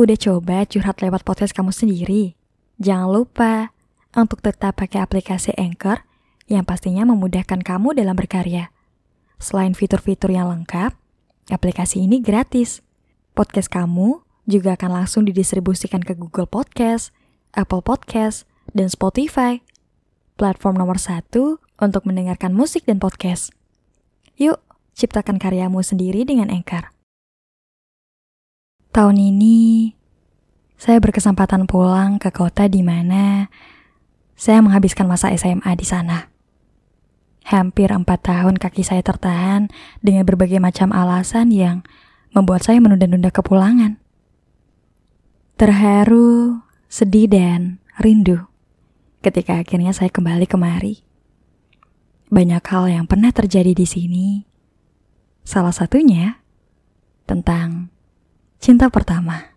Udah coba curhat lewat podcast kamu sendiri? Jangan lupa untuk tetap pakai aplikasi Anchor yang pastinya memudahkan kamu dalam berkarya. Selain fitur-fitur yang lengkap, aplikasi ini gratis. Podcast kamu juga akan langsung didistribusikan ke Google Podcast, Apple Podcast, dan Spotify. Platform nomor satu untuk mendengarkan musik dan podcast. Yuk, ciptakan karyamu sendiri dengan Anchor. Tahun ini, saya berkesempatan pulang ke kota di mana saya menghabiskan masa SMA di sana. Hampir empat tahun kaki saya tertahan dengan berbagai macam alasan yang membuat saya menunda-nunda kepulangan. Terharu, sedih, dan rindu ketika akhirnya saya kembali kemari. Banyak hal yang pernah terjadi di sini. Salah satunya tentang Cinta pertama.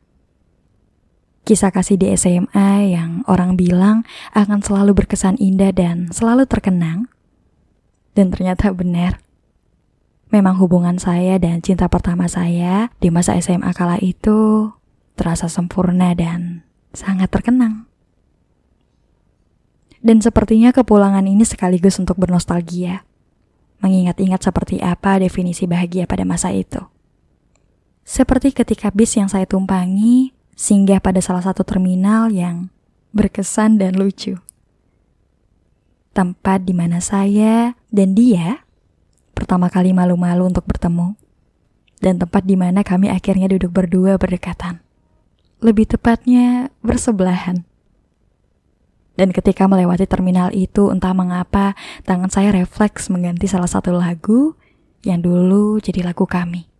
Kisah kasih di SMA yang orang bilang akan selalu berkesan indah dan selalu terkenang. Dan ternyata benar. Memang hubungan saya dan cinta pertama saya di masa SMA kala itu terasa sempurna dan sangat terkenang. Dan sepertinya kepulangan ini sekaligus untuk bernostalgia, mengingat-ingat seperti apa definisi bahagia pada masa itu. Seperti ketika bis yang saya tumpangi singgah pada salah satu terminal yang berkesan dan lucu. Tempat di mana saya dan dia pertama kali malu-malu untuk bertemu. Dan tempat di mana kami akhirnya duduk berdua berdekatan. Lebih tepatnya bersebelahan. Dan ketika melewati terminal itu, entah mengapa tangan saya refleks mengganti salah satu lagu yang dulu jadi lagu kami.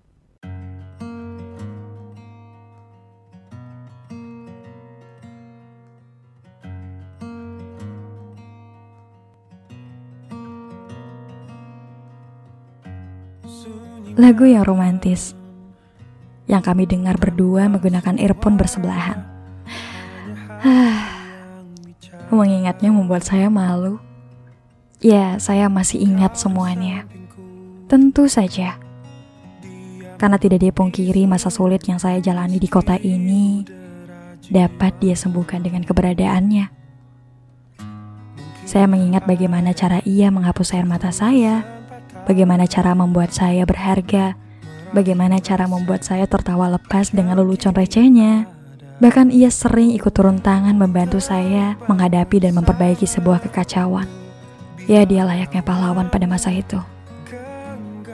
Lagu yang romantis yang kami dengar berdua menggunakan earphone bersebelahan. Mengingatnya membuat saya malu. Ya, saya masih ingat semuanya. Tentu saja. Karena tidak dipungkiri masa sulit yang saya jalani di kota ini dapat dia sembuhkan dengan keberadaannya. Saya mengingat bagaimana cara ia menghapus air mata saya bagaimana cara membuat saya berharga, bagaimana cara membuat saya tertawa lepas dengan lelucon recehnya. Bahkan ia sering ikut turun tangan membantu saya menghadapi dan memperbaiki sebuah kekacauan. Ya, dia layaknya pahlawan pada masa itu.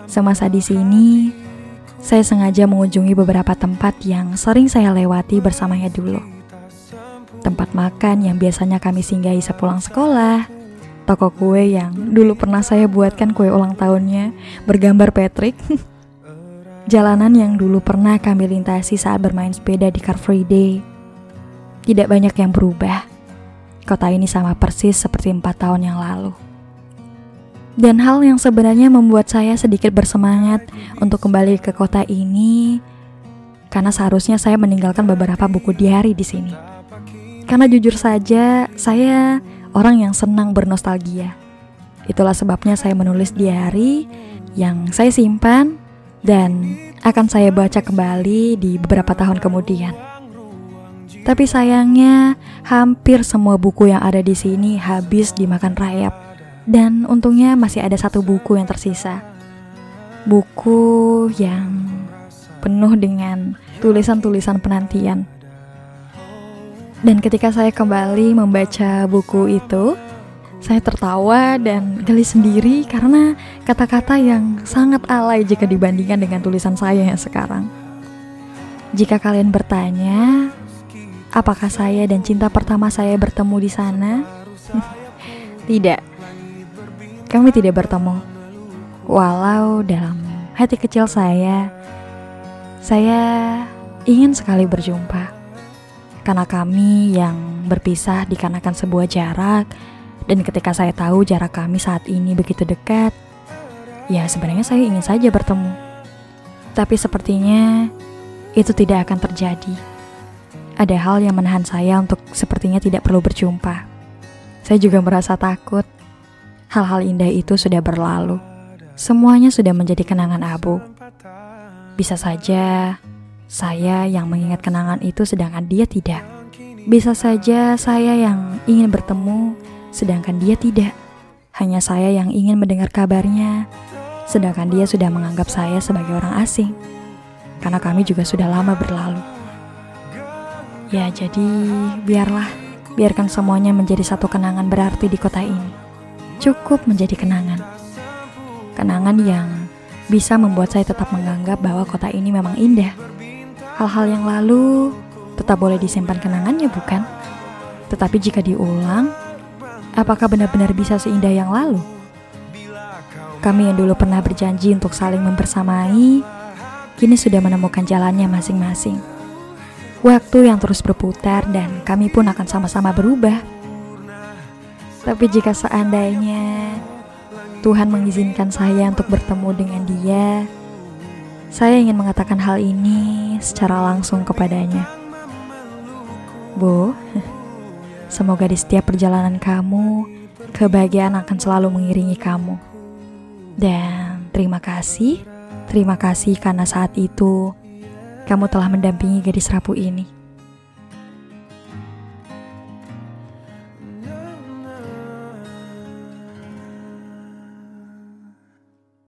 Semasa di sini, saya sengaja mengunjungi beberapa tempat yang sering saya lewati bersamanya dulu. Tempat makan yang biasanya kami singgahi sepulang sekolah, toko kue yang dulu pernah saya buatkan kue ulang tahunnya bergambar Patrick. Jalanan yang dulu pernah kami lintasi saat bermain sepeda di Car Free Day. Tidak banyak yang berubah. Kota ini sama persis seperti empat tahun yang lalu. Dan hal yang sebenarnya membuat saya sedikit bersemangat untuk kembali ke kota ini karena seharusnya saya meninggalkan beberapa buku diari di sini. Karena jujur saja, saya orang yang senang bernostalgia. Itulah sebabnya saya menulis diary yang saya simpan dan akan saya baca kembali di beberapa tahun kemudian. Tapi sayangnya hampir semua buku yang ada di sini habis dimakan rayap. Dan untungnya masih ada satu buku yang tersisa. Buku yang penuh dengan tulisan-tulisan penantian dan ketika saya kembali membaca buku itu, saya tertawa dan geli sendiri karena kata-kata yang sangat alay jika dibandingkan dengan tulisan saya yang sekarang. Jika kalian bertanya, apakah saya dan cinta pertama saya bertemu di sana? tidak. Kami tidak bertemu. Walau dalam hati kecil saya, saya ingin sekali berjumpa karena kami yang berpisah dikarenakan sebuah jarak dan ketika saya tahu jarak kami saat ini begitu dekat, ya sebenarnya saya ingin saja bertemu. Tapi sepertinya itu tidak akan terjadi. Ada hal yang menahan saya untuk sepertinya tidak perlu berjumpa. Saya juga merasa takut. Hal-hal indah itu sudah berlalu. Semuanya sudah menjadi kenangan abu. Bisa saja Saya yang mengingat kenangan itu sedangkan dia tidak. Bisa saja saya yang ingin bertemu sedangkan dia tidak. Hanya saya yang ingin mendengar kabarnya sedangkan dia sudah menganggap saya sebagai orang asing. Karena kami juga sudah lama berlalu. Ya, jadi biarlah, biarkan semuanya menjadi satu kenangan berarti di kota ini. Cukup menjadi kenangan. Kenangan yang bisa membuat saya tetap menganggap bahwa kota ini memang indah. Hal-hal yang lalu tetap boleh disimpan kenangannya, bukan? Tetapi jika diulang, apakah benar-benar bisa seindah yang lalu? Kami yang dulu pernah berjanji untuk saling membersamai, kini sudah menemukan jalannya masing-masing. Waktu yang terus berputar dan kami pun akan sama-sama berubah. Tapi jika seandainya Tuhan mengizinkan saya untuk bertemu dengan dia, saya ingin mengatakan hal ini secara langsung kepadanya. Bu, semoga di setiap perjalanan kamu, kebahagiaan akan selalu mengiringi kamu. Dan terima kasih, terima kasih karena saat itu kamu telah mendampingi gadis rapuh ini.